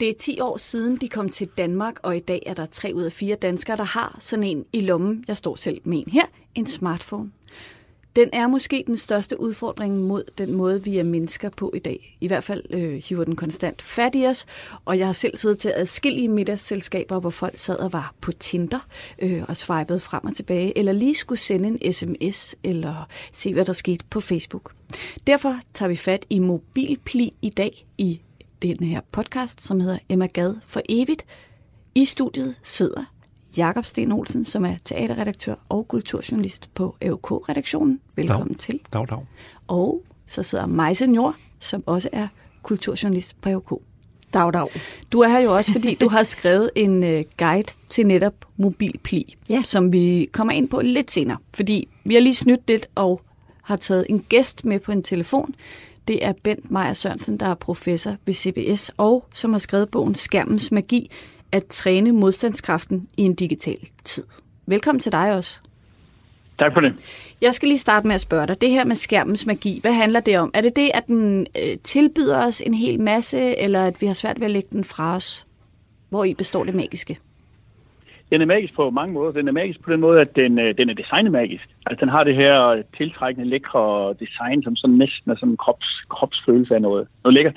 Det er 10 år siden, de kom til Danmark, og i dag er der tre ud af fire danskere, der har sådan en i lommen. Jeg står selv med en her, en smartphone. Den er måske den største udfordring mod den måde, vi er mennesker på i dag. I hvert fald øh, hiver den konstant fat i os, og jeg har selv siddet til adskillige middagsselskaber, hvor folk sad og var på Tinder øh, og swipede frem og tilbage, eller lige skulle sende en sms, eller se, hvad der skete på Facebook. Derfor tager vi fat i mobilpli i dag i den her podcast, som hedder Emma Gad for evigt. I studiet sidder Jakob Sten Olsen, som er teaterredaktør og kulturjournalist på AOK-redaktionen. Velkommen dag. til. Dag, dag. Og så sidder Maj Senior, som også er kulturjournalist på AOK. Dag, dag. Du er her jo også, fordi du har skrevet en uh, guide til netop mobilpli, ja. som vi kommer ind på lidt senere. Fordi vi har lige snydt lidt og har taget en gæst med på en telefon, det er Bent Meyer Sørensen, der er professor ved CBS og som har skrevet bogen Skærmens Magi, at træne modstandskraften i en digital tid. Velkommen til dig også. Tak for det. Jeg skal lige starte med at spørge dig. Det her med skærmens magi, hvad handler det om? Er det det, at den øh, tilbyder os en hel masse, eller at vi har svært ved at lægge den fra os? Hvor i består det magiske? Den er magisk på mange måder. Den er magisk på den måde, at den, øh, den er designet magisk. Altså den har det her tiltrækkende, lækre design, som sådan næsten er sådan en krops, kropsfølelse af noget, noget lækkert.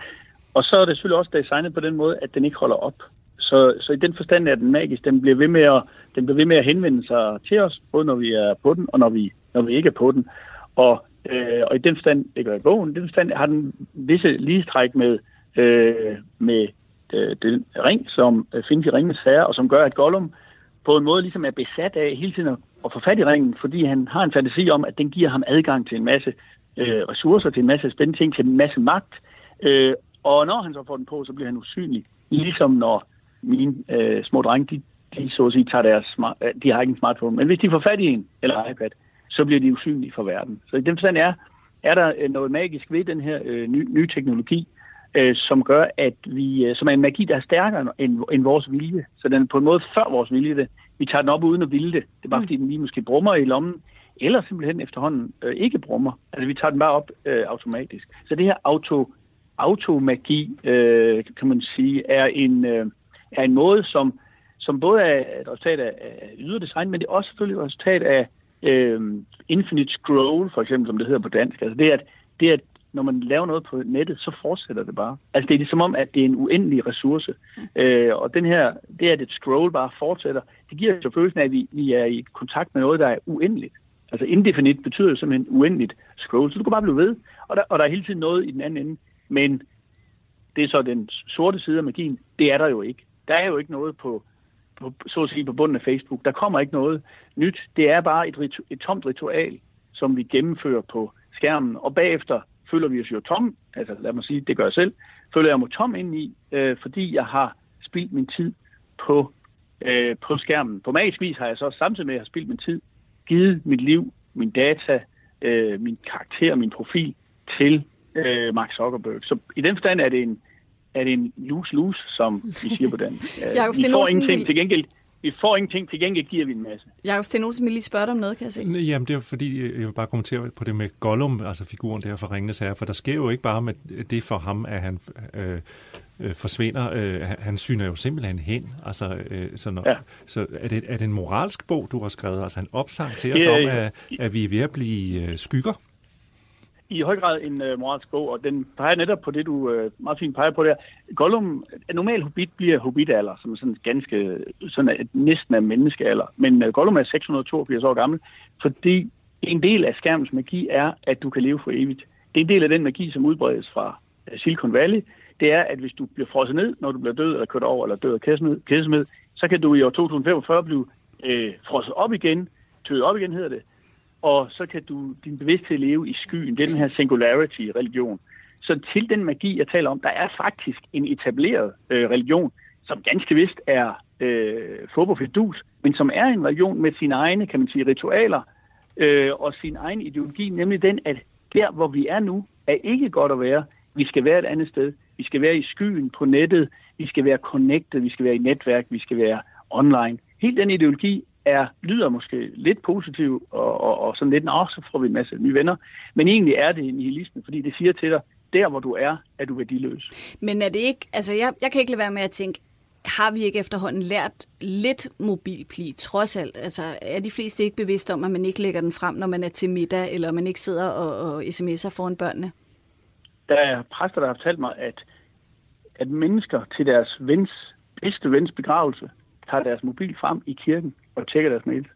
Og så er det selvfølgelig også designet på den måde, at den ikke holder op. Så, så i den forstand er den magisk. Den bliver, ved med at, den bliver ved med at henvende sig til os, både når vi er på den, og når vi, når vi ikke er på den. Og, øh, og i den forstand, det gør i bogen, i den forstand har den visse ligestræk med, øh, med øh, den ring, som øh, findes i ringens herre, og som gør, at Gollum på en måde ligesom er besat af hele tiden at få fat i ringen, fordi han har en fantasi om, at den giver ham adgang til en masse øh, ressourcer, til en masse spændende ting, til en masse magt. Øh, og når han så får den på, så bliver han usynlig. Ligesom når mine øh, små drenge, de, de så at sige tager deres smart, øh, de har ikke en smartphone, men hvis de får fat i en eller iPad, så bliver de usynlige for verden. Så i den forstand er, er der øh, noget magisk ved den her øh, nye, nye teknologi, øh, som gør, at vi, øh, som er en magi, der er stærkere end, end vores vilje. Så den er på en måde før vores vilje det. Vi tager den op uden at ville det. Det er bare mm. fordi, den lige måske brummer i lommen, eller simpelthen efterhånden øh, ikke brummer. Altså vi tager den bare op øh, automatisk. Så det her auto, automagi, øh, kan man sige, er en, øh, er en måde, som, som både er et resultat af, af ydre design, men det er også selvfølgelig et resultat af øh, infinite scroll, for eksempel, som det hedder på dansk. Altså det, at, det at når man laver noget på nettet, så fortsætter det bare. Altså det er som om, at det er en uendelig ressource. Øh, og den her, det at et scroll bare fortsætter, det giver jo følelsen af, at vi, vi er i kontakt med noget, der er uendeligt. Altså indefinit betyder jo simpelthen uendeligt scroll, så du kan bare blive ved. Og der, og der er hele tiden noget i den anden ende. Men det er så den sorte side af magien. Det er der jo ikke. Der er jo ikke noget på, på så at sige, på bunden af Facebook. Der kommer ikke noget nyt. Det er bare et, ritu- et tomt ritual, som vi gennemfører på skærmen. Og bagefter føler vi os jo tom, altså lad mig sige, det gør jeg selv, føler jeg mig tom ind i, øh, fordi jeg har spildt min tid på, øh, på skærmen. På magisk vis har jeg så samtidig med at have spildt min tid, givet mit liv, min data, øh, min karakter, min profil til øh, Mark Zuckerberg. Så i den forstand er det en, er det en lose-lose, som vi siger på den. Øh, vi får ingenting til gengæld vi får ingenting, til gengæld giver vi en masse. Jakob Sten Olsen vil lige spørge dig om noget, kan jeg se. Jamen, det er fordi, jeg vil bare kommentere på det med Gollum, altså figuren der for Ringenes Herre, for der sker jo ikke bare med det for ham, at han øh, øh, forsvinder. Øh, han syner jo simpelthen hen. Altså, øh, så, når, ja. så er, det, er det en moralsk bog, du har skrevet? Altså en opsang til os ja, om, at, at vi er ved at blive øh, skygger? I høj grad en øh, moralsk bog, og den peger netop på det, du øh, meget fint peger på der. Gollum, en normal hobbit bliver hobbitalder, som er sådan ganske, sådan et, næsten af menneskealder. Men øh, Gollum er 682 år gammel, fordi en del af skærmens magi er, at du kan leve for evigt. Det er en del af den magi, som udbredes fra øh, Silicon Valley. Det er, at hvis du bliver frosset ned, når du bliver død eller kørt over eller død af kædesmed, så kan du i år 2045 blive øh, frosset op igen, tøet op igen hedder det, og så kan du din bevidsthed leve i skyen. Det er den her singularity-religion. Så til den magi, jeg taler om, der er faktisk en etableret øh, religion, som ganske vist er øh, fodboldfidus, men som er en religion med sine egne, kan man sige, ritualer øh, og sin egen ideologi, nemlig den, at der, hvor vi er nu, er ikke godt at være. Vi skal være et andet sted. Vi skal være i skyen på nettet. Vi skal være connected. Vi skal være i netværk. Vi skal være online. Helt den ideologi er, lyder måske lidt positiv, og, og, og sådan lidt, så får vi en masse nye venner. Men egentlig er det nihilisme, fordi det siger til dig, der hvor du er, er du værdiløs. Men er det ikke, altså jeg, jeg kan ikke lade være med at tænke, har vi ikke efterhånden lært lidt mobilpli, trods alt? Altså, er de fleste ikke bevidste om, at man ikke lægger den frem, når man er til middag, eller man ikke sidder og, og sms'er foran børnene? Der er præster, der har fortalt mig, at, at mennesker til deres vens, bedste vens begravelse, tager deres mobil frem i kirken og tjekker deres mail.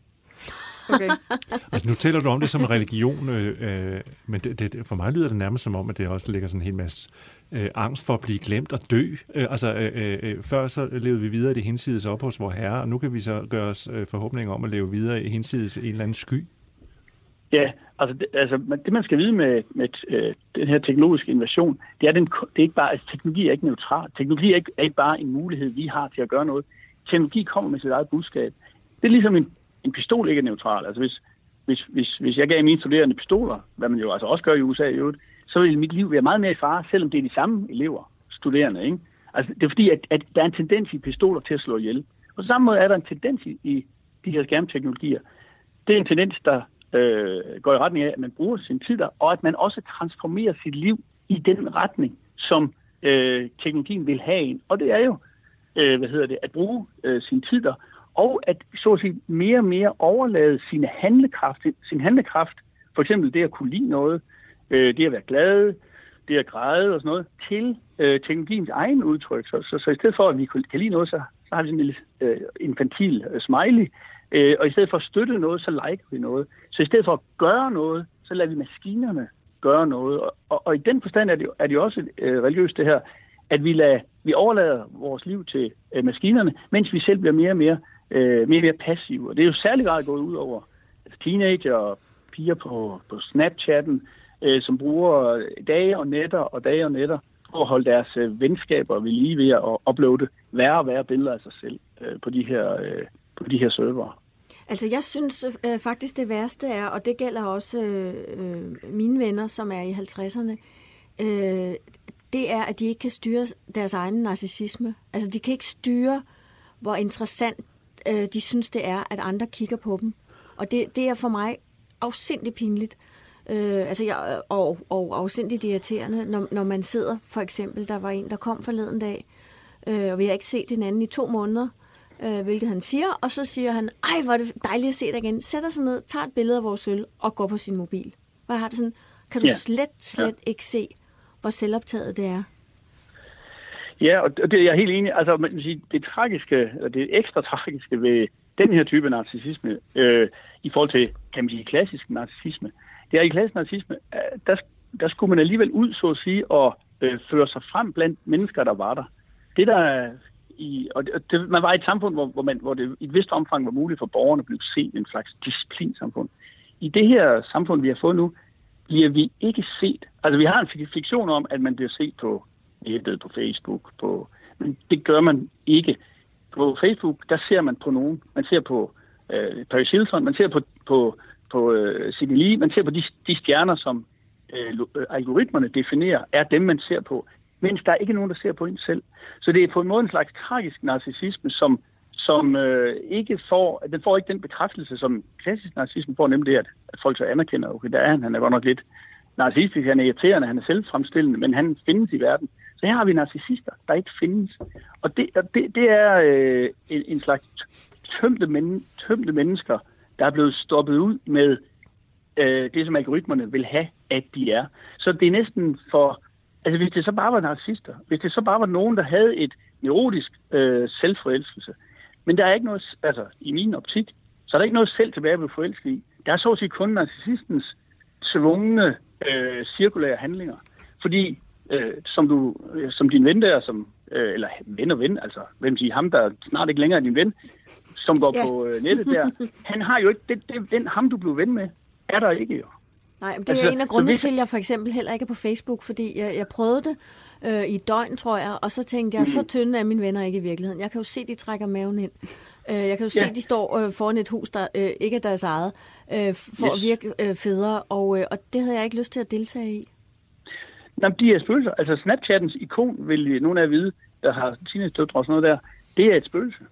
Okay. altså, nu taler du om det som en religion, øh, øh, men det, det, for mig lyder det nærmest som om, at det også ligger sådan en hel masse øh, angst for at blive glemt og dø. Øh, altså, øh, øh, før så levede vi videre i det hinsides op hos vor herre, og nu kan vi så gøre os øh, forhåbninger om at leve videre i hinsides en eller anden sky. Ja, altså det, altså det man skal vide med, med øh, den her teknologiske innovation, det er, den, det er ikke bare, altså teknologi er ikke neutral. Teknologi er ikke, er ikke bare en mulighed, vi har til at gøre noget. Teknologi kommer med sit eget budskab. Det er ligesom en, en pistol ikke er neutral. Altså hvis, hvis, hvis, hvis jeg gav mine studerende pistoler, hvad man jo altså også gør i USA i øvrigt, så vil mit liv være meget mere i fare, selvom det er de samme elever, studerende. Ikke? Altså, det er fordi, at, at der er en tendens i pistoler til at slå ihjel. På samme måde er der en tendens i, i de her skærmteknologier. Det er en tendens, der øh, går i retning af, at man bruger sin tid der, og at man også transformerer sit liv i den retning, som øh, teknologien vil have en. Og det er jo, øh, hvad hedder det, at bruge øh, sin tid der, og at så at sige, mere og mere overlade sine handlekraft, sin handlekraft, for eksempel det at kunne lide noget, øh, det at være glad, det at græde og sådan noget, til øh, teknologiens egen udtryk. Så, så, så i stedet for, at vi kan lide noget, så, så har vi sådan en lille øh, infantil øh, smiley, øh, og i stedet for at støtte noget, så liker vi noget. Så i stedet for at gøre noget, så lader vi maskinerne gøre noget. Og, og, og i den forstand er det, er det også øh, religiøst det her, at vi, lader, vi overlader vores liv til øh, maskinerne, mens vi selv bliver mere og mere, øh, mere, mere passive. Og det er jo særlig grad gået ud over altså teenager og piger på, på Snapchatten, øh, som bruger dage og nætter og dage og nætter for at holde deres øh, venskaber ved lige ved at uploade værre og værre billeder af sig selv øh, på de her, øh, på de her servere. Altså jeg synes øh, faktisk det værste er, og det gælder også øh, mine venner, som er i 50'erne, øh, det er, at de ikke kan styre deres egen narcissisme. Altså de kan ikke styre, hvor interessant øh, de synes det er, at andre kigger på dem. Og det, det er for mig afsindig pinligt. Øh, altså jeg, og, og afsindigt irriterende, når, når man sidder, for eksempel, der var en, der kom forleden dag, øh, og vi har ikke set den anden i to måneder, øh, hvilket han siger, og så siger han, ej, hvor er det dejligt at se dig igen. Sætter sig ned, tager et billede af vores sølv og går på sin mobil. Hvad har det sådan? Kan du ja. slet, slet ja. ikke se, hvor selvoptaget det er? Ja, og det er jeg helt enig. Altså, man kan sige, det tragiske, og det ekstra tragiske ved den her type narcissisme, øh, i forhold til, kan man sige, klassisk narcissisme, det er i klassisk narcissisme, øh, der, der skulle man alligevel ud, så at sige, og øh, føre sig frem blandt mennesker, der var der. Det der i, og det, det, man var i et samfund, hvor, hvor, man, hvor det i et vist omfang var muligt for borgerne at blive set en slags disciplinsamfund. I det her samfund, vi har fået nu, bliver vi ikke set. Altså, vi har en fiktion om, at man bliver set på nettet, på Facebook, på, men det gør man ikke. På Facebook, der ser man på nogen. Man ser på øh, Paris Hilton, man ser på, på, på øh, Sidney Lee, man ser på de, de stjerner, som øh, øh, algoritmerne definerer, er dem, man ser på mens der er ikke nogen, der ser på en selv. Så det er på en måde en slags tragisk narcissisme, som, som øh, ikke får, den får ikke den bekræftelse, som klassisk narcissisme får, nemlig at, at folk så anerkender, okay, der er han, han er godt nok lidt narcissistisk, han er irriterende, han er selvfremstillende, men han findes i verden. Så her har vi narcissister, der ikke findes. Og det, og det, det er øh, en, en slags tømte, men, tømte mennesker, der er blevet stoppet ud med øh, det, som algoritmerne vil have, at de er. Så det er næsten for Altså hvis det så bare var narcissister, hvis det så bare var nogen, der havde et neurotisk øh, selvforelskelse, men der er ikke noget, altså i min optik, så er der ikke noget selv tilbage at blive forelsket i. Der er så at sige kun narcissistens svungne øh, cirkulære handlinger. Fordi, øh, som, du, øh, som din ven der, som, øh, eller ven og ven, altså hvem siger ham, der snart ikke længere er din ven, som går ja. på øh, nettet der, han har jo ikke, det, det, den ham du blev ven med, er der ikke jo. Nej, det er altså, en af grundene til, at jeg for eksempel heller ikke er på Facebook, fordi jeg, jeg prøvede det øh, i et døgn, tror jeg, og så tænkte jeg, mm. så tynde er mine venner ikke i virkeligheden. Jeg kan jo se, de trækker maven ind. Øh, jeg kan jo ja. se, de står øh, foran et hus, der øh, ikke er deres eget, øh, for yes. at virke øh, federe, og, øh, og det havde jeg ikke lyst til at deltage i. Jamen, de er spøgelser. Altså, Snapchattens ikon, vil nogen af jer vide, der har teenage-døtre og sådan noget der, det er et spøgelse.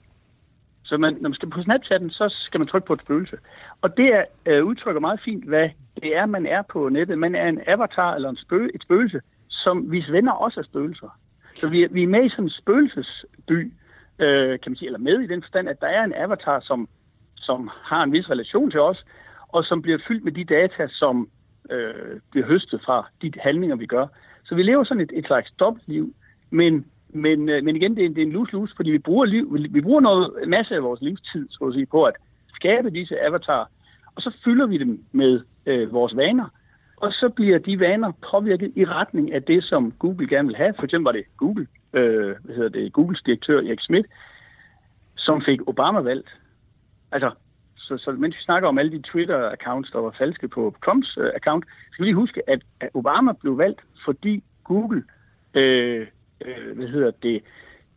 Så man, når man skal på Snapchatten, så skal man trykke på et spøgelse. Og det er, øh, udtrykker meget fint, hvad det er, man er på nettet. Man er en avatar eller en spøge, et spøgelse, som hvis venner også er spøgelser. Så vi vi er med i sådan en spøgelsesby, øh, kan man sige, eller med i den forstand, at der er en avatar, som, som har en vis relation til os, og som bliver fyldt med de data, som øh, bliver høstet fra de handlinger, vi gør. Så vi lever sådan et, et slags dobbeltliv, men, men, øh, men igen, det er, det er en lus-lus, fordi vi bruger, liv, vi, vi bruger noget, en masse af vores livstid så at sige, på at skabe disse avatarer, og så fylder vi dem med øh, vores vaner, og så bliver de vaner påvirket i retning af det, som Google gerne vil have. For eksempel var det Google, øh, hvad hedder det, Googles direktør Erik Schmidt, som fik Obama valgt. Altså, så, så mens vi snakker om alle de Twitter-accounts, der var falske på Trumps uh, account, skal vi lige huske, at, at Obama blev valgt, fordi Google, øh, øh, hvad hedder det,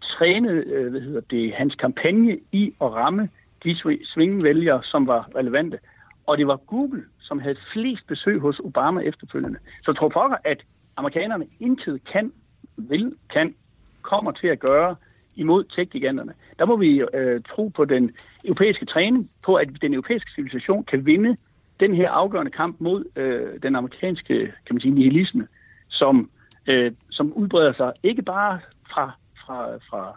trænede, øh, hvad hedder det, hans kampagne i at ramme de svingvælgere, som var relevante. Og det var Google, som havde flest besøg hos Obama efterfølgende. Så tror pokker, at amerikanerne intet kan, vil, kan, kommer til at gøre imod tech-giganterne. Der må vi øh, tro på den europæiske træning, på at den europæiske civilisation kan vinde den her afgørende kamp mod øh, den amerikanske kan man sige, nihilisme, som, øh, som udbreder sig ikke bare fra, fra, fra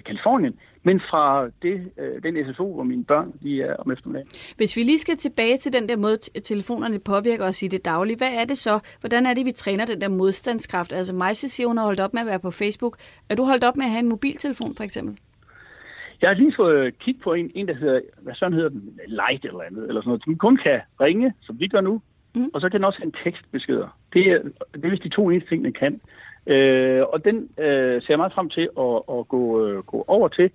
Kalifornien, men fra det, øh, den SFO, hvor mine børn de er om eftermiddagen. Hvis vi lige skal tilbage til den der måde, telefonerne påvirker os i det daglige, hvad er det så? Hvordan er det, vi træner den der modstandskraft? Altså mig siger, hun har holdt op med at være på Facebook. Er du holdt op med at have en mobiltelefon, for eksempel? Jeg har lige fået kigget på en, en der hedder, hvad sådan hedder den, Light eller andet, eller sådan noget, som kun kan ringe, som vi gør nu, mm. og så kan den også have en tekstbeskeder. Det er, det er vist de to eneste ting, den kan. Øh, og den øh, ser jeg meget frem til at, at gå, øh, gå over til.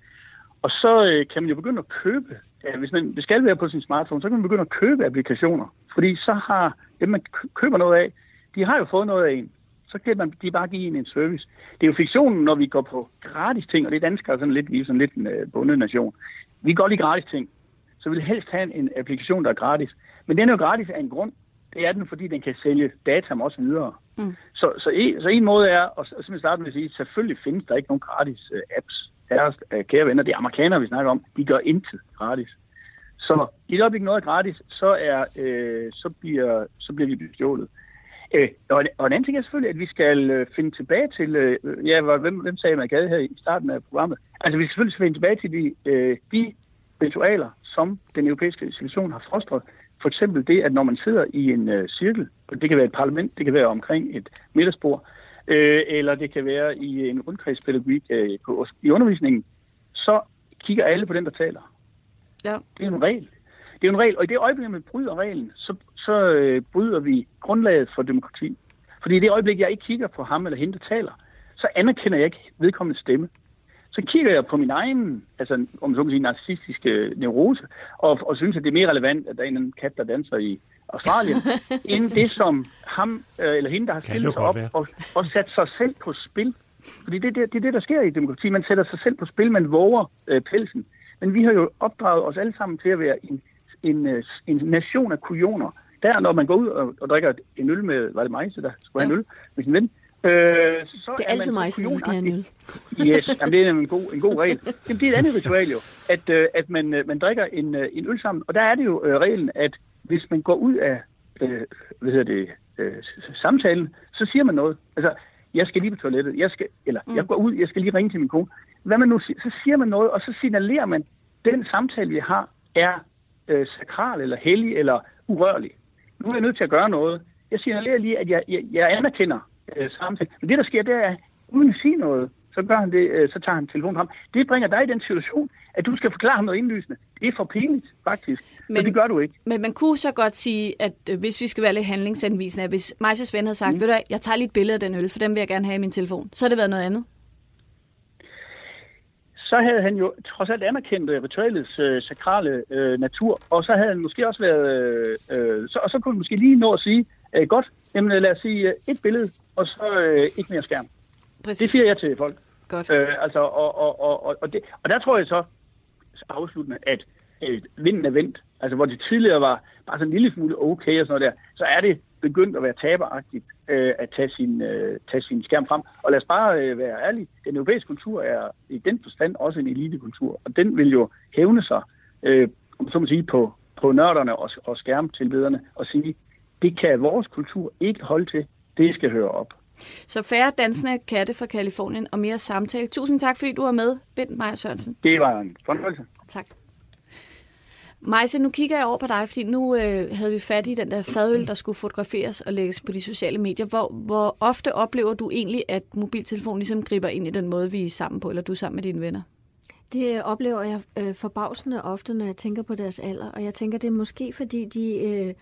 Og så øh, kan man jo begynde at købe, øh, hvis man det skal være på sin smartphone, så kan man begynde at købe applikationer. Fordi så har dem, man køber noget af, de har jo fået noget af en. Så kan man, de bare give en en service. Det er jo fiktionen, når vi går på gratis ting, og det er danskere sådan lidt, vi er sådan lidt en øh, bundet nation. Vi går lige gratis ting. Så vil helst have en applikation, der er gratis. Men den er jo gratis af en grund. Det er den, fordi den kan sælge data også videre. Mm. Så, så, en, så en måde er, og som starte med at sige, selvfølgelig findes der ikke nogen gratis uh, apps deres øh, kære venner, det er amerikanere, vi snakker om, de gør intet gratis. Så i det øjeblik noget er gratis, så, er, øh, så, bliver, så bliver vi bestjålet. Øh, og, en, og en anden ting er selvfølgelig, at vi skal øh, finde tilbage til, øh, ja, hvem, hvem sagde man gav her i starten af programmet? Altså vi skal selvfølgelig finde tilbage til de, øh, de ritualer, som den europæiske civilisation har frostret, for eksempel det, at når man sidder i en øh, cirkel, det kan være et parlament, det kan være omkring et middagsbord, øh, eller det kan være i en rundkredspædagogik øh, på, i undervisningen, så kigger alle på den, der taler. Ja. Det er en regel. Det er en regel, og i det øjeblik, man bryder reglen, så, så øh, bryder vi grundlaget for demokrati. Fordi i det øjeblik, jeg ikke kigger på ham eller hende, der taler, så anerkender jeg ikke vedkommende stemme. Så kigger jeg på min egen, altså om så må sige, narcissistiske neurose, og, og synes, at det er mere relevant, at der er en kat, der danser i Australien, end det, som ham øh, eller hende, der har stillet sig op og, og sat sig selv på spil. Fordi det, det, det er det, der sker i demokrati. Man sætter sig selv på spil, man våger øh, pelsen. Men vi har jo opdraget os alle sammen til at være en, en, øh, en nation af kujoner. Der, når man går ud og, og drikker en øl med, var det mig, der skulle have en øl med sin ven, Øh, så det er, er altid mig, der skal have en øl. Yes, jamen, det er en god, en god regel. Jamen, det er et andet ritual jo, at, øh, at man, øh, man drikker en, øh, en øl sammen. Og der er det jo øh, reglen, at hvis man går ud af øh, hvad hedder det, øh, samtalen, så siger man noget. Altså, jeg skal lige på toilettet, jeg skal, eller mm. jeg går ud, jeg skal lige ringe til min kone. Hvad man nu siger, så siger man noget, og så signalerer man, den samtale, vi har, er øh, sakral, eller hellig, eller urørlig. Nu er jeg nødt til at gøre noget. Jeg signalerer lige, at jeg, jeg, jeg anerkender øh, samtalen. Men det, der sker, det er, uden at sige noget, så gør han det, øh, så tager han telefonen frem. Det bringer dig i den situation, at du skal forklare ham noget indlysende. Det er for pinligt, faktisk. Men, men det gør du ikke. Men man kunne så godt sige, at øh, hvis vi skal være lidt handlingsanvisende, at hvis Majses ven havde sagt, mm. ved du jeg tager lige et billede af den øl, for den vil jeg gerne have i min telefon, så har det været noget andet. så havde han jo trods alt anerkendt øh, ritualets øh, sakrale øh, natur, og så havde han måske også været, øh, øh, så, og så kunne han måske lige nå at sige, øh, godt, jamen lad os sige øh, et billede, og så øh, ikke mere skærm. Præcis. Det siger jeg til folk. Godt. Øh, altså, og, og, og, og, og, det, og der tror jeg så afsluttende, at øh, vinden er vendt. Altså, hvor det tidligere var bare sådan en lille smule okay og sådan noget der, så er det begyndt at være taberagtigt øh, at tage sin, øh, tage sin skærm frem. Og lad os bare øh, være ærlige, den europæiske kultur er i den forstand også en elitekultur, og den vil jo hævne sig, øh, om så må sige, på, på nørderne og, og skærmtilbederne og sige, det kan vores kultur ikke holde til, det skal høre op. Så færre dansende katte fra Kalifornien og mere samtale. Tusind tak, fordi du var med, Bent Meyer Sørensen. Det var en fornøjelse. Tak. Majse, nu kigger jeg over på dig, fordi nu øh, havde vi fat i den der fadøl, der skulle fotograferes og lægges på de sociale medier. Hvor, hvor ofte oplever du egentlig, at mobiltelefonen ligesom griber ind i den måde, vi er sammen på, eller du er sammen med dine venner? Det oplever jeg øh, forbavsende ofte, når jeg tænker på deres alder. Og jeg tænker, det er måske, fordi de øh,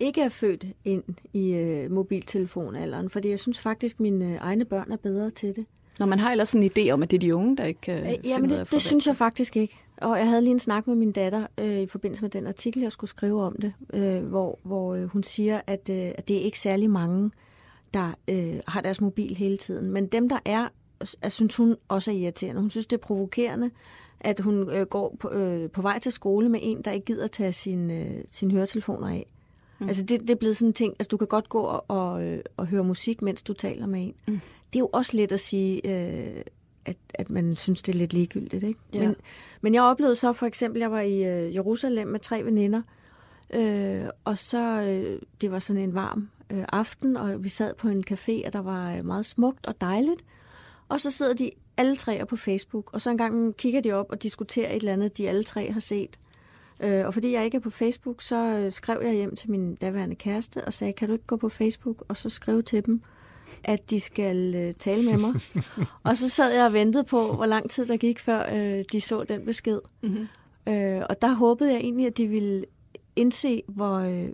ikke er født ind i øh, mobiltelefonalderen. Fordi jeg synes faktisk, mine øh, egne børn er bedre til det. Når man har ellers en idé om, at det er de unge, der ikke kan øh, Ja, men det, det synes jeg faktisk ikke. Og jeg havde lige en snak med min datter øh, i forbindelse med den artikel, jeg skulle skrive om det, øh, hvor, hvor øh, hun siger, at, øh, at det er ikke særlig mange, der øh, har deres mobil hele tiden. Men dem, der er, er, synes hun også er irriterende. Hun synes, det er provokerende, at hun øh, går på, øh, på vej til skole med en, der ikke gider tage sin, øh, sin høretelefoner af. Mm. Altså det, det er blevet sådan en ting, altså du kan godt gå og, og, øh, og høre musik, mens du taler med en. Mm. Det er jo også let at sige, øh, at, at man synes, det er lidt ligegyldigt. Ikke? Ja. Men, men jeg oplevede så for eksempel, jeg var i øh, Jerusalem med tre veninder, øh, og så, øh, det var sådan en varm øh, aften, og vi sad på en café, og der var øh, meget smukt og dejligt. Og så sidder de alle tre på Facebook, og så en gang kigger de op og diskuterer et eller andet, de alle tre har set. Øh, og fordi jeg ikke er på Facebook, så øh, skrev jeg hjem til min daværende kæreste og sagde, kan du ikke gå på Facebook og så skrive til dem, at de skal øh, tale med mig. og så sad jeg og ventede på, hvor lang tid der gik, før øh, de så den besked. Mm-hmm. Øh, og der håbede jeg egentlig, at de ville indse, hvor, øh,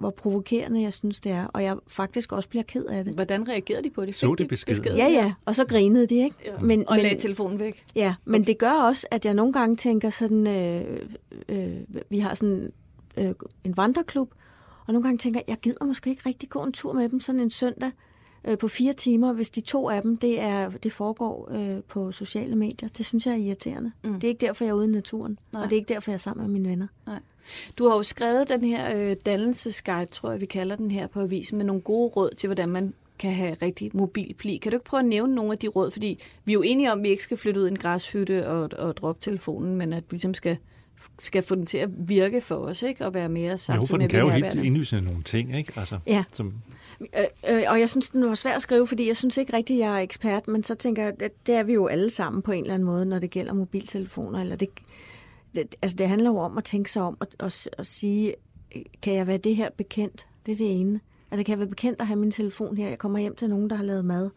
hvor provokerende jeg synes, det er. Og jeg faktisk også bliver ked af det. Hvordan reagerede de på det? Så det besked? besked? Ja, ja. Og så grinede de, ikke? Ja. Men, og men, lagde telefonen væk? Ja, men okay. det gør også, at jeg nogle gange tænker sådan, øh, øh, vi har sådan øh, en vandreklub, og nogle gange tænker jeg, jeg gider måske ikke rigtig gå en tur med dem sådan en søndag øh, på fire timer, hvis de to af dem, det, er, det foregår øh, på sociale medier. Det synes jeg er irriterende. Mm. Det er ikke derfor, jeg er ude i naturen, Nej. og det er ikke derfor, jeg er sammen med mine venner. Nej. Du har jo skrevet den her øh, dannelsesguide, tror jeg, vi kalder den her på avisen, med nogle gode råd til, hvordan man kan have rigtig mobilpli. Kan du ikke prøve at nævne nogle af de råd? Fordi vi er jo enige om, at vi ikke skal flytte ud i en græshytte og, og droppe telefonen, men at vi ligesom skal skal få den til at virke for os, ikke? Og være mere sammen med Jo, for den kan jo helt indlysende nogle ting, ikke? Altså, ja. Som... Øh, øh, og jeg synes, den var svær at skrive, fordi jeg synes ikke rigtigt, jeg er ekspert, men så tænker jeg, at det er vi jo alle sammen på en eller anden måde, når det gælder mobiltelefoner. Eller det, det, altså det handler jo om at tænke sig om og, og, og sige, kan jeg være det her bekendt? Det er det ene. Altså kan jeg være bekendt at have min telefon her? Jeg kommer hjem til nogen, der har lavet mad,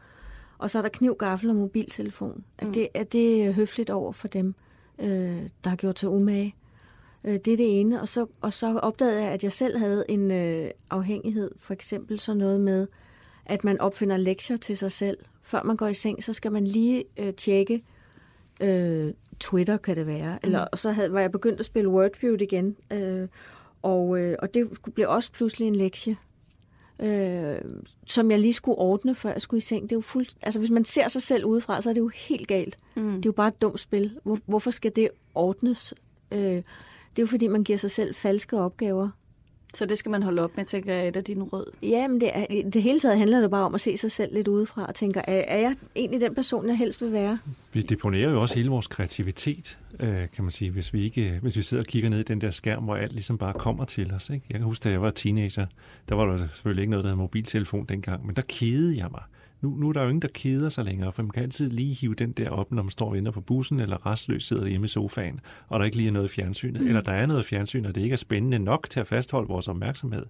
og så er der kniv, gaffel og mobiltelefon. Er, mm. det, er det høfligt over for dem, øh, der har gjort sig umage? Øh, det er det ene. Og så, og så opdagede jeg, at jeg selv havde en øh, afhængighed. For eksempel så noget med, at man opfinder lektier til sig selv. Før man går i seng, så skal man lige øh, tjekke øh, Twitter, kan det være. Eller, mm. Og så havde, var jeg begyndt at spille Wordfeud igen. Øh, og, øh, og det blev også pludselig en lektie. Øh, som jeg lige skulle ordne, før jeg skulle i seng. Det er jo fuld... Altså, hvis man ser sig selv udefra, så er det jo helt galt. Mm. Det er jo bare et dumt spil. Hvor, hvorfor skal det ordnes? Øh, det er jo fordi, man giver sig selv falske opgaver. Så det skal man holde op med, tænker jeg, et af dine råd? Ja, men det, er, det hele taget handler det bare om at se sig selv lidt udefra og tænke, er, er jeg egentlig den person, jeg helst vil være? Vi deponerer jo også hele vores kreativitet, øh, kan man sige, hvis vi, ikke, hvis vi sidder og kigger ned i den der skærm, hvor alt ligesom bare kommer til os. Ikke? Jeg kan huske, da jeg var teenager, der var der selvfølgelig ikke noget, der havde mobiltelefon dengang, men der kedede jeg mig nu, nu er der jo ingen, der keder sig længere, for man kan altid lige hive den der op, når man står og venter på bussen, eller restløs sidder hjemme i sofaen, og der ikke lige er noget fjernsyn, mm. eller der er noget fjernsyn, og det ikke er spændende nok til at fastholde vores opmærksomhed.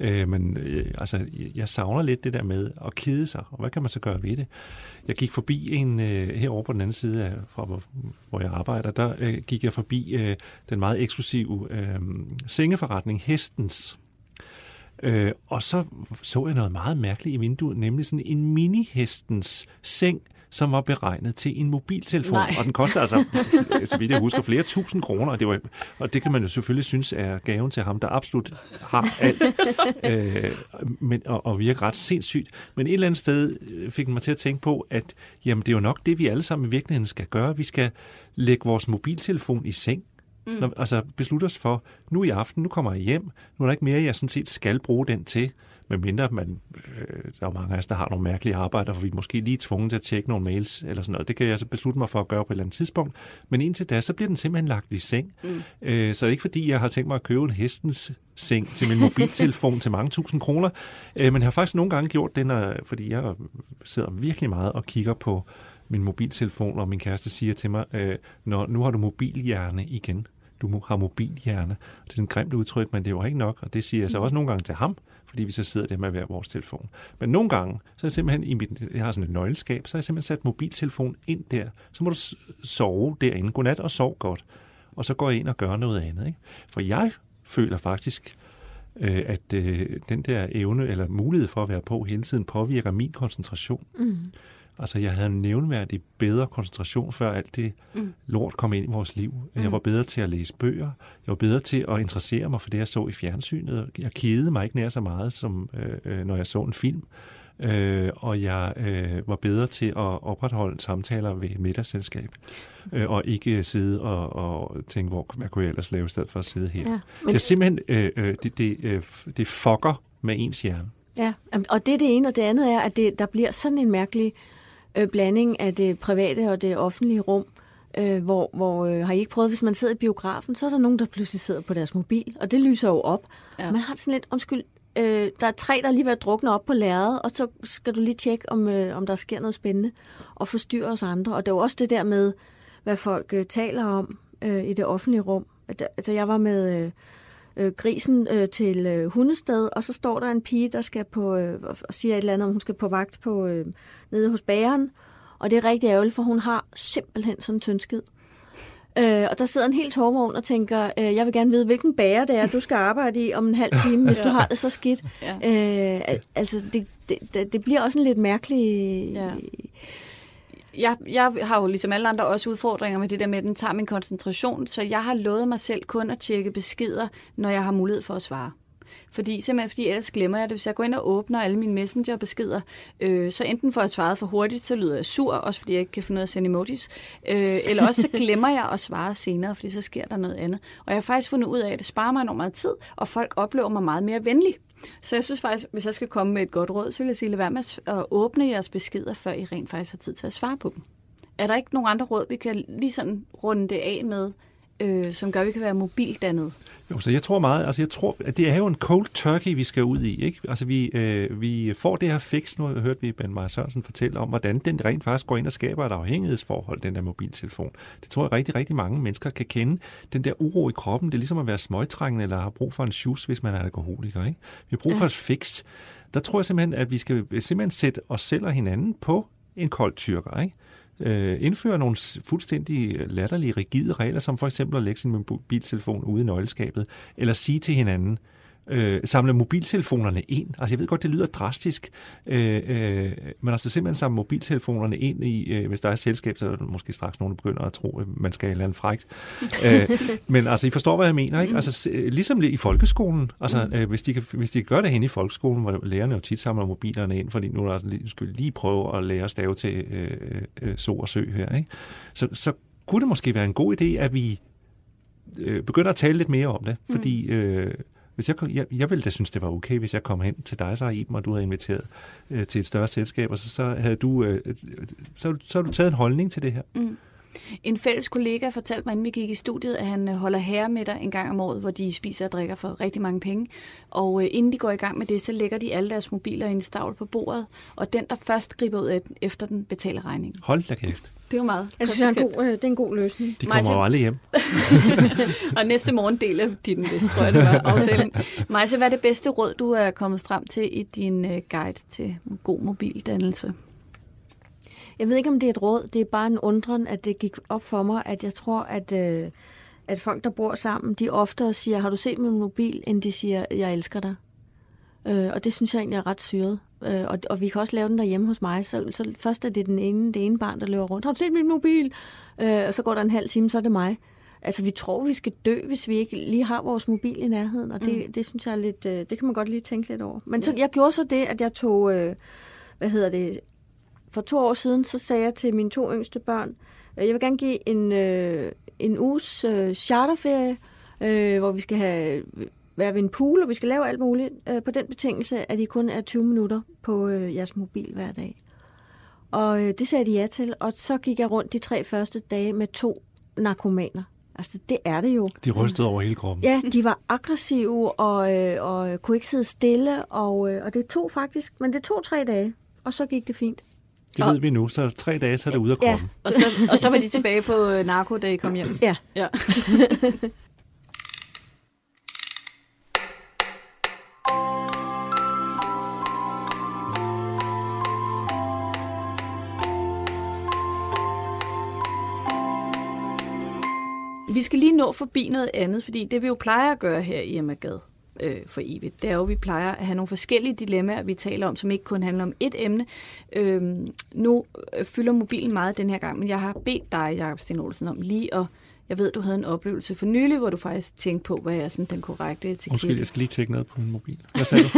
Øh, men øh, altså, jeg savner lidt det der med at kede sig, og hvad kan man så gøre ved det? Jeg gik forbi en, øh, herovre på den anden side af, fra hvor, hvor jeg arbejder, der øh, gik jeg forbi øh, den meget eksklusive øh, sengeforretning Hestens, Øh, og så så jeg noget meget mærkeligt i vinduet, nemlig sådan en mini-hestens seng, som var beregnet til en mobiltelefon. Nej. Og den koster altså, så vidt jeg husker, flere tusind kroner. Og det, var, og det kan man jo selvfølgelig synes er gaven til ham, der absolut har alt. øh, men, og, og virker ret sindssygt. Men et eller andet sted øh, fik den mig til at tænke på, at jamen, det er jo nok det, vi alle sammen i virkeligheden skal gøre. Vi skal lægge vores mobiltelefon i seng. Mm. Når, altså beslutte os for, nu i aften, nu kommer jeg hjem, nu er der ikke mere, jeg sådan set skal bruge den til. Medmindre man, øh, der er mange af os, der har nogle mærkelige arbejder, hvor vi er måske lige tvunget til at tjekke nogle mails eller sådan noget. Det kan jeg så beslutte mig for at gøre på et eller andet tidspunkt. Men indtil da, så bliver den simpelthen lagt i seng. Mm. Øh, så det er ikke fordi, jeg har tænkt mig at købe en hestens seng til min mobiltelefon til mange tusind kroner. Øh, men jeg har faktisk nogle gange gjort det, når, fordi jeg sidder virkelig meget og kigger på min mobiltelefon, og min kæreste siger til mig, øh, når nu har du mobilhjerne igen. Du har mobilhjerne. Det er sådan et grimt udtryk, men det er jo ikke nok, og det siger jeg så også nogle gange til ham, fordi vi så sidder der med hver vores telefon. Men nogle gange, så er jeg simpelthen i mit, jeg har sådan et nøgleskab, så har jeg simpelthen sat mobiltelefonen ind der. Så må du sove derinde. Godnat og sov godt. Og så går jeg ind og gør noget andet. Ikke? For jeg føler faktisk, øh, at øh, den der evne eller mulighed for at være på hele tiden påvirker min koncentration. Mm. Altså, jeg havde en nævnværdig bedre koncentration, før alt det mm. lort kom ind i vores liv. Jeg mm. var bedre til at læse bøger. Jeg var bedre til at interessere mig for det, jeg så i fjernsynet. Jeg kedede mig ikke nær så meget, som øh, når jeg så en film. Øh, og jeg øh, var bedre til at opretholde samtaler ved et middagsselskab. Øh, og ikke sidde og, og tænke, hvor, hvad kunne jeg ellers lave i stedet for at sidde her. Ja, men... Det er simpelthen, øh, øh, det, det, øh, det fucker med ens hjerne. Ja, og det er det ene, og det andet er, at det, der bliver sådan en mærkelig øh, blanding af det private og det offentlige rum, øh, hvor, hvor øh, har I ikke prøvet, hvis man sidder i biografen, så er der nogen, der pludselig sidder på deres mobil, og det lyser jo op. Ja. man har sådan lidt, undskyld, øh, der er tre, der er lige ved at drukne op på lærredet, og så skal du lige tjekke, om, øh, om der sker noget spændende, og forstyrre os andre. Og det er jo også det der med, hvad folk øh, taler om øh, i det offentlige rum. Altså, jeg var med... Øh, øh, grisen øh, til øh, hundested, og så står der en pige, der skal på, øh, og siger et eller andet, om hun skal på vagt på, øh, nede hos bageren. Og det er rigtig ærgerligt, for hun har simpelthen sådan en tyndskid. Øh, og der sidder en helt tårvogn og tænker, øh, jeg vil gerne vide, hvilken bager det er, du skal arbejde i om en halv time, hvis ja. du har det så skidt. Ja. Øh, altså, det, det, det bliver også en lidt mærkelig... Ja jeg, jeg har jo ligesom alle andre også udfordringer med det der med, at den tager min koncentration, så jeg har lovet mig selv kun at tjekke beskeder, når jeg har mulighed for at svare. Fordi, simpelthen fordi ellers glemmer jeg det. Hvis jeg går ind og åbner alle mine messenger-beskeder, øh, så enten får jeg svaret for hurtigt, så lyder jeg sur, også fordi jeg ikke kan finde ud af at sende emojis, øh, eller også så glemmer jeg at svare senere, fordi så sker der noget andet. Og jeg har faktisk fundet ud af, at det sparer mig enormt meget tid, og folk oplever mig meget mere venlig. Så jeg synes faktisk, hvis jeg skal komme med et godt råd, så vil jeg sige, lad være med at åbne jeres beskeder, før I rent faktisk har tid til at svare på dem. Er der ikke nogen andre råd, vi kan lige sådan runde det af med, øh, som gør, at vi kan være mobildannet? Jo, så jeg tror meget, altså jeg tror, at det er jo en cold turkey, vi skal ud i, ikke? Altså vi, øh, vi får det her fix, nu hørte vi Ben Maja Sørensen fortælle om, hvordan den rent faktisk går ind og skaber et afhængighedsforhold, den der mobiltelefon. Det tror jeg rigtig, rigtig mange mennesker kan kende. Den der uro i kroppen, det er ligesom at være smøgtrængende eller har brug for en shoes, hvis man er alkoholiker, ikke? Vi har brug for et fix. Der tror jeg simpelthen, at vi skal simpelthen sætte os selv og hinanden på en kold tyrker, ikke? Øh, indføre nogle fuldstændig øh, latterlige, rigide regler, som for eksempel at lægge sin mobiltelefon ude i nøgleskabet, eller sige til hinanden, øh, samle mobiltelefonerne ind. Altså jeg ved godt, det lyder drastisk, øh, øh, men altså simpelthen samle mobiltelefonerne ind i, øh, hvis der er et selskab, så er der måske straks nogen, der begynder at tro, at man skal et eller andet frækt. øh, men altså, I forstår, hvad jeg mener, ikke? Altså, ligesom i folkeskolen, altså, øh, hvis, de kan, hvis de kan gøre det hen i folkeskolen, hvor lærerne jo tit samler mobilerne ind, fordi nu er der lige, skal lige prøve at lære at stave til øh, øh, så og sø her, ikke? Så, så kunne det måske være en god idé, at vi øh, begynder at tale lidt mere om det, fordi øh, hvis jeg, jeg, jeg ville da synes, det var okay, hvis jeg kom hen til dig, så Iben, og du havde inviteret øh, til et større selskab, og så, så havde du, øh, øh så, så havde du taget en holdning til det her. Mm. En fælles kollega fortalte mig, inden vi gik i studiet, at han øh, holder herremiddag en gang om året, hvor de spiser og drikker for rigtig mange penge. Og øh, inden de går i gang med det, så lægger de alle deres mobiler i en stavl på bordet, og den, der først griber ud af den, efter den, betaler regningen. Hold da kæft. Det er jo meget Jeg synes, det er, en god, øh, det er en god løsning. De kommer Majse... jo aldrig hjem. og næste morgen deler de den vist, tror jeg, det var aftalen. Majse, hvad er det bedste råd, du er kommet frem til i din øh, guide til god mobildannelse? Jeg ved ikke, om det er et råd. Det er bare en undren, at det gik op for mig, at jeg tror, at, øh, at folk, der bor sammen, de oftere siger, har du set min mobil, end de siger, jeg elsker dig. Øh, og det synes jeg egentlig er ret syret. øh, og, og vi kan også lave den derhjemme hos mig. Så, så først er det den ene, det ene barn, der løber rundt. Har du set min mobil? Øh, og så går der en halv time, så er det mig. Altså, vi tror, vi skal dø, hvis vi ikke lige har vores mobil i nærheden, og det, mm. det synes jeg er lidt, øh, det kan man godt lige tænke lidt over. Men så, jeg gjorde så det, at jeg tog, øh, hvad hedder det, for to år siden, så sagde jeg til mine to yngste børn, øh, jeg vil gerne give en, øh, en uges øh, charterferie, øh, hvor vi skal have være ved en pool, og vi skal lave alt muligt, øh, på den betingelse, at I kun er 20 minutter på øh, jeres mobil hver dag. Og øh, det sagde de ja til, og så gik jeg rundt de tre første dage med to narkomaner. Altså, det er det jo. De rystede over hele kroppen. Ja, de var aggressive og, øh, og kunne ikke sidde stille, og, øh, og det tog faktisk, men det tog tre dage, og så gik det fint. Det ved vi nu, så tre dage, så er det ude af kroppen. Ja. Og, så, og så var de tilbage på øh, narko, da I kom hjem. Ja. ja. Vi skal lige nå forbi noget andet, fordi det vi jo plejer at gøre her i Amagad øh, for evigt, det er jo, at vi plejer at have nogle forskellige dilemmaer, vi taler om, som ikke kun handler om et emne. Øhm, nu øh, fylder mobilen meget den her gang, men jeg har bedt dig, Jacob Sten Olsen, om lige at jeg ved, du havde en oplevelse for nylig, hvor du faktisk tænkte på, hvad er sådan den korrekte etikette. Undskyld, jeg skal lige tjekke noget på min mobil. Hvad sagde du?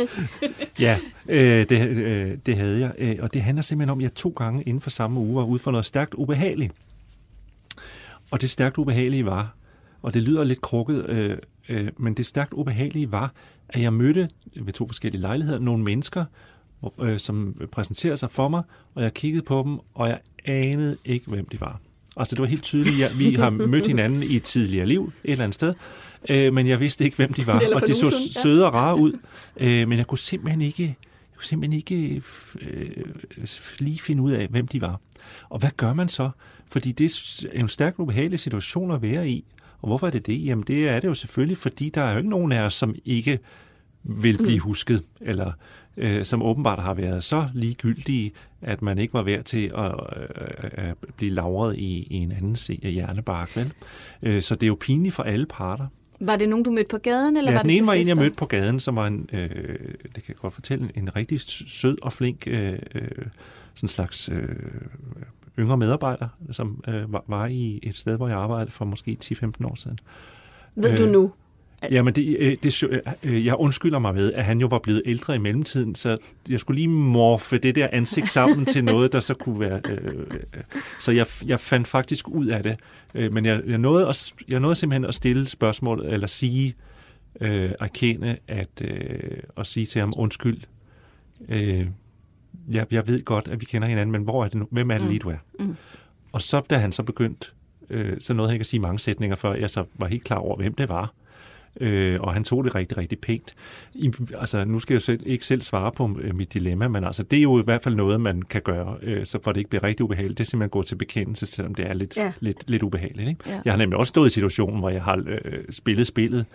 ja, øh, det, øh, det havde jeg. Øh, og det handler simpelthen om, at jeg to gange inden for samme uge var ude for noget stærkt ubehageligt. Og det stærkt ubehagelige var, og det lyder lidt krukket, øh, øh, men det stærkt ubehagelige var, at jeg mødte ved to forskellige lejligheder nogle mennesker, øh, som præsenterede sig for mig, og jeg kiggede på dem, og jeg anede ikke, hvem de var. Altså det var helt tydeligt, at vi har mødt hinanden i et tidligere liv, et eller andet sted, øh, men jeg vidste ikke, hvem de var, og de så søde og rare ud, øh, men jeg kunne simpelthen ikke, jeg kunne simpelthen ikke øh, lige finde ud af, hvem de var. Og hvad gør man så? Fordi det er en stærkt ubehagelig situation at være i. Og hvorfor er det det? Jamen det er det jo selvfølgelig, fordi der er jo ikke nogen af os, som ikke vil blive mm. husket, eller øh, som åbenbart har været så ligegyldige, at man ikke var værd til at, øh, at blive lavret i, i en anden hjernebark. Vel? Øh, så det er jo pinligt for alle parter. Var det nogen, du mødte på gaden? Eller ja, var den det ene var en, jeg mødte på gaden, som var en, øh, det kan jeg godt fortælle, en rigtig sød og flink øh, øh, sådan slags øh, yngre medarbejder, som øh, var, var i et sted, hvor jeg arbejdede for måske 10-15 år siden. Ved øh, du nu? Jamen, det, øh, det, øh, jeg undskylder mig med, at han jo var blevet ældre i mellemtiden, så jeg skulle lige morfe det der ansigt sammen til noget, der så kunne være... Øh, øh, så jeg, jeg fandt faktisk ud af det. Men jeg, jeg, nåede at, jeg nåede simpelthen at stille spørgsmål, eller sige, øh, erkende, at, øh, og sige til ham, undskyld, øh, jeg, jeg ved godt, at vi kender hinanden, men hvor er det nu? Hvem er det lige, du er? Mm. Og så, da han så begyndt, øh, så nåede han ikke at sige mange sætninger, før jeg så var helt klar over, hvem det var. Øh, og han tog det rigtig, rigtig pænt. I, altså, nu skal jeg jo selv, ikke selv svare på øh, mit dilemma, men altså, det er jo i hvert fald noget, man kan gøre, øh, så for det ikke bliver rigtig ubehageligt. Det er simpelthen at gå til bekendelse, selvom det er lidt, ja. lidt, lidt ubehageligt. Ikke? Ja. Jeg har nemlig også stået i situationen, hvor jeg har øh, spillet spillet,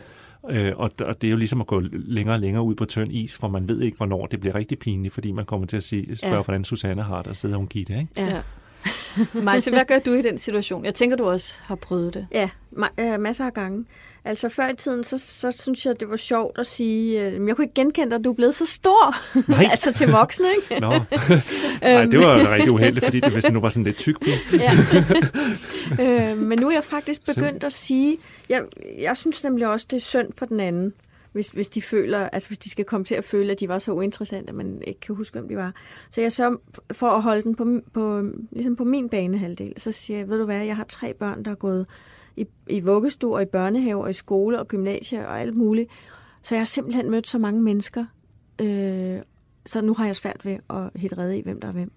Øh, og, og det er jo ligesom at gå længere og længere ud på tynd is, for man ved ikke, hvornår det bliver rigtig pinligt, fordi man kommer til at sige, spørge, ja. hvordan Susanne har det, og sidder hun Gitte, ikke? Ja. Malte, hvad gør du i den situation? Jeg tænker, du også har prøvet det. Ja, ma- masser af gange. Altså før i tiden, så, så synes jeg, det var sjovt at sige, øh, jeg kunne ikke genkende dig, at du er blevet så stor. Nej. altså til voksne, ikke? Nå. Nej, det var rigtig uheldigt, fordi det, hvis det nu var sådan lidt tyk ja. øh, Men nu er jeg faktisk begyndt at sige, jeg, jeg synes nemlig også, det er synd for den anden hvis, hvis de føler, altså hvis de skal komme til at føle, at de var så uinteressante, at man ikke kan huske, hvem de var. Så jeg så, for at holde den på, på, ligesom på min banehalvdel, så siger jeg, ved du hvad, jeg har tre børn, der er gået i, i vuggestue og i børnehave og i skole og gymnasie og alt muligt. Så jeg har simpelthen mødt så mange mennesker, øh, så nu har jeg svært ved at hitte redde i, hvem der er hvem.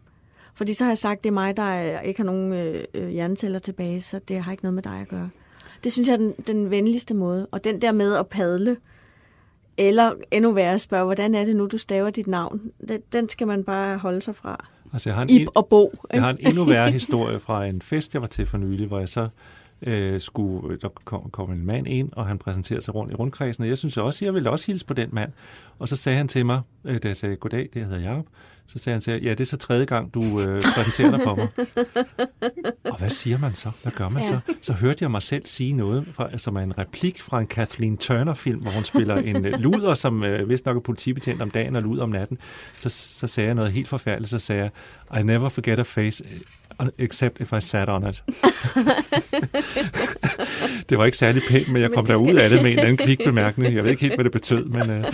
Fordi så har jeg sagt, det er mig, der ikke har nogen øh, øh hjerneceller tilbage, så det har ikke noget med dig at gøre. Det synes jeg er den, den venligste måde. Og den der med at padle, eller endnu værre spørge, hvordan er det nu, du staver dit navn? Den, den skal man bare holde sig fra. Altså, jeg har en, Ib og Bo. Jeg har en endnu værre historie fra en fest, jeg var til for nylig, hvor jeg så øh, skulle, der kom, kom en mand ind, og han præsenterede sig rundt i rundkredsen, og jeg synes også, jeg ville også hilse på den mand. Og så sagde han til mig, øh, da jeg sagde, goddag, det hedder Jacob, så sagde han til ja, det er så tredje gang, du øh, præsenterer dig for mig. og hvad siger man så? Hvad gør man ja. så? Så hørte jeg mig selv sige noget, fra, som er en replik fra en Kathleen Turner-film, hvor hun spiller en øh, luder, som øh, vist nok er politibetjent om dagen og luder om natten. Så, så sagde jeg noget helt forfærdeligt, så sagde jeg, I never forget a face, except if I sat on it. det var ikke særlig pænt, men jeg kom men derud af det med en anden kvik bemærkning. Jeg ved ikke helt, hvad det betød, men... Øh...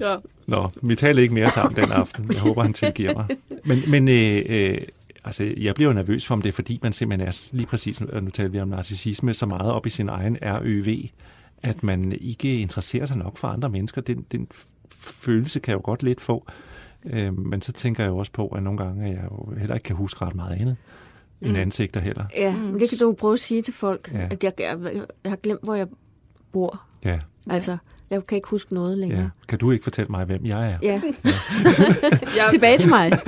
ja. Nå, vi taler ikke mere sammen den aften. Jeg håber, han tilgiver mig. Men, men øh, øh, altså, jeg bliver jo nervøs for, om det er, fordi man simpelthen er lige præcis, nu taler vi om narcissisme, så meget op i sin egen RØV, at man ikke interesserer sig nok for andre mennesker. Den, den følelse kan jeg jo godt lidt få. Øh, men så tænker jeg også på, at nogle gange at jeg jo heller ikke kan huske ret meget andet mm. end ansigter heller. Ja, men det kan du prøve at sige til folk, ja. at jeg, jeg, jeg har glemt, hvor jeg bor. Ja. Altså, jeg kan ikke huske noget længere. Ja. Kan du ikke fortælle mig, hvem jeg er? Ja. ja. Tilbage til mig.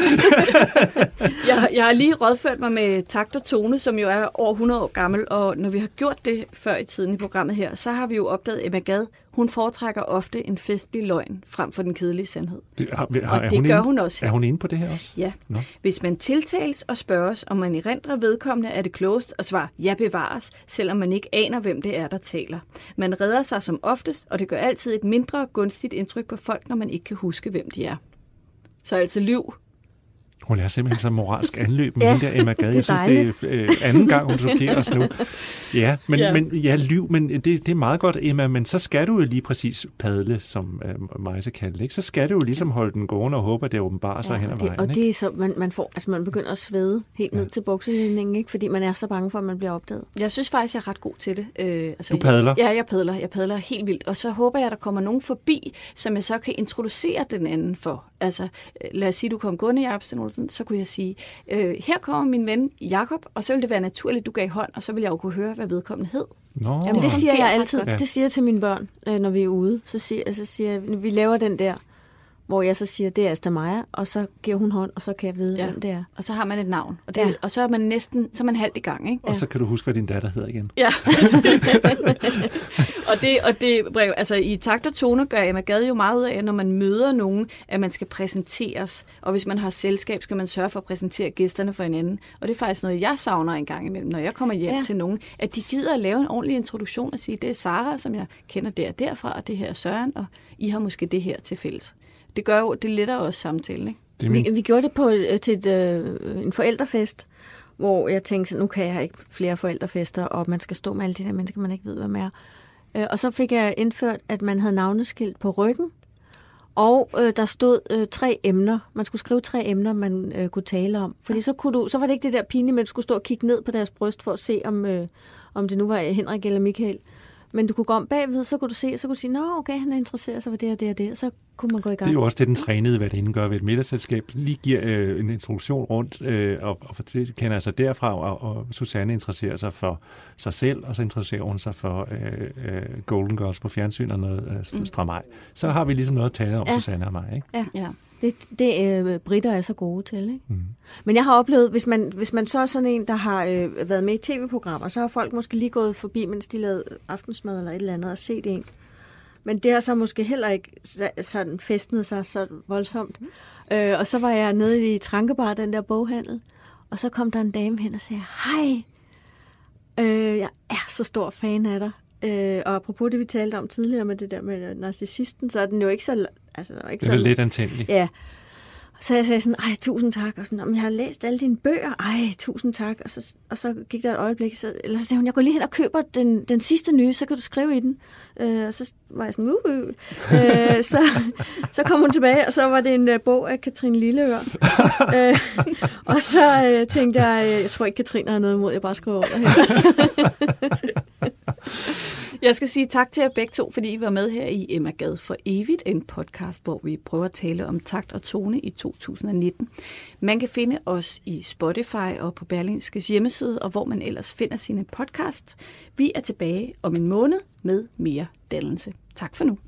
jeg, jeg har lige rådført mig med Takt og Tone, som jo er over 100 år gammel, og når vi har gjort det før i tiden i programmet her, så har vi jo opdaget Emma Gad, hun foretrækker ofte en festlig løgn frem for den kedelige sandhed. Det, har, har, og det hun gør inde, hun også her. Er hun inde på det her også? Ja. Nå. Hvis man tiltales og spørges, om man erindrer vedkommende, er det klogest at svare ja bevares, selvom man ikke aner, hvem det er, der taler. Man redder sig som oftest, og det gør altid et mindre gunstigt indtryk på folk, når man ikke kan huske, hvem de er. Så altså lyv, hun er simpelthen så moralsk anløb med ja, der Emma Gad. Jeg synes, dejligt. det er øh, anden gang, hun chokerer os nu. Ja, men ja, men, ja liv, men det, det er meget godt, Emma, men så skal du jo lige præcis padle, som øh, Majse kaldte ikke? Så skal du jo ligesom holde den gående og håbe, at det åbenbarer sig ja, hen ad vejen. Og det er så, man, man, får, altså man begynder at svede helt ja. ned til bukselinjen, ikke? fordi man er så bange for, at man bliver opdaget. Jeg synes faktisk, jeg er ret god til det. Øh, altså, du padler? Jeg, ja, jeg padler. Jeg padler helt vildt. Og så håber jeg, at der kommer nogen forbi, som jeg så kan introducere den anden for. Altså, øh, lad os sige, du kom gående, Jacob så kunne jeg sige, øh, her kommer min ven Jakob, og så ville det være naturligt, at du gav hånd, og så vil jeg jo kunne høre, hvad vedkommende hed. Nå. Jamen, det siger jeg altid. Ja. Det siger jeg til mine børn, øh, når vi er ude. Så siger, så siger jeg, vi laver den der hvor jeg så siger, det er Asta Maja, og så giver hun hånd, og så kan jeg vide, ja. hvem det er. Og så har man et navn, og, det, ja. og så er man næsten så er man halvt i gang. Ikke? Og ja. så kan du huske, hvad din datter hedder igen. Ja. og det, og det altså i takt og tone gør Emma Gade jo meget ud af, når man møder nogen, at man skal præsenteres. Og hvis man har selskab, skal man sørge for at præsentere gæsterne for hinanden. Og det er faktisk noget, jeg savner en gang imellem, når jeg kommer hjem ja. til nogen, at de gider at lave en ordentlig introduktion og sige, det er Sara, som jeg kender der og derfra, og det her er Søren, og I har måske det her til fælles det gør jo, det letter også samtalen, ikke? Det min... vi, vi gjorde det på øh, til et, øh, en forældrefest, hvor jeg tænkte, nu kan jeg ikke flere forældrefester, og man skal stå med alle de der mennesker, man ikke ved, hvad er. Øh, og så fik jeg indført, at man havde navneskilt på ryggen, og øh, der stod øh, tre emner. Man skulle skrive tre emner, man øh, kunne tale om. Fordi så, kunne du, så var det ikke det der pinlige, man skulle stå og kigge ned på deres bryst for at se, om, øh, om det nu var Henrik eller Michael. Men du kunne gå om bagved, så kunne du se, så kunne du sige, nå okay, han er interesseret sig for det og det og det, og så kunne man gå i gang. Det er jo også det, den trænede hvad det gør ved et middagsselskab. Lige giver øh, en introduktion rundt, øh, og, og kender sig derfra, og, og Susanne interesserer sig for sig selv, og så interesserer hun sig for øh, øh, Golden Girls på fjernsyn og noget øh, mm. stramaj. Så har vi ligesom noget at tale om, ja. Susanne og mig. Ikke? Ja, ja. Det, det øh, britter er så gode til. Ikke? Mm. Men jeg har oplevet, hvis man, hvis man så er sådan en, der har øh, været med i tv-programmer, så har folk måske lige gået forbi, mens de lavede aftensmad eller et eller andet, og set en. Men det har så måske heller ikke sådan festnet sig så voldsomt. Mm. Øh, og så var jeg nede i Trankebar, den der boghandel, og så kom der en dame hen og sagde, hej, øh, jeg er så stor fan af dig. Øh, og apropos det, vi talte om tidligere med det der med narcissisten, så er den jo ikke så... Altså, ikke det er så, lidt antændelig. Ja. Så jeg sagde sådan, ej, tusind tak, og sådan, jeg har læst alle dine bøger, ej, tusind tak, og så, og så gik der et øjeblik, så, eller så sagde hun, jeg går lige hen og køber den, den sidste nye, så kan du skrive i den. Øh, og så var jeg sådan, uh, uh. øh, så, så kom hun tilbage, og så var det en uh, bog af Katrine Lilleør. øh, og så uh, tænkte jeg, jeg tror ikke, Katrine har noget imod, jeg bare skriver under her. Jeg skal sige tak til jer begge to, fordi I var med her i Emma Gad for evigt, en podcast, hvor vi prøver at tale om takt og tone i 2019. Man kan finde os i Spotify og på Berlingskes hjemmeside, og hvor man ellers finder sine podcast. Vi er tilbage om en måned med mere dannelse. Tak for nu.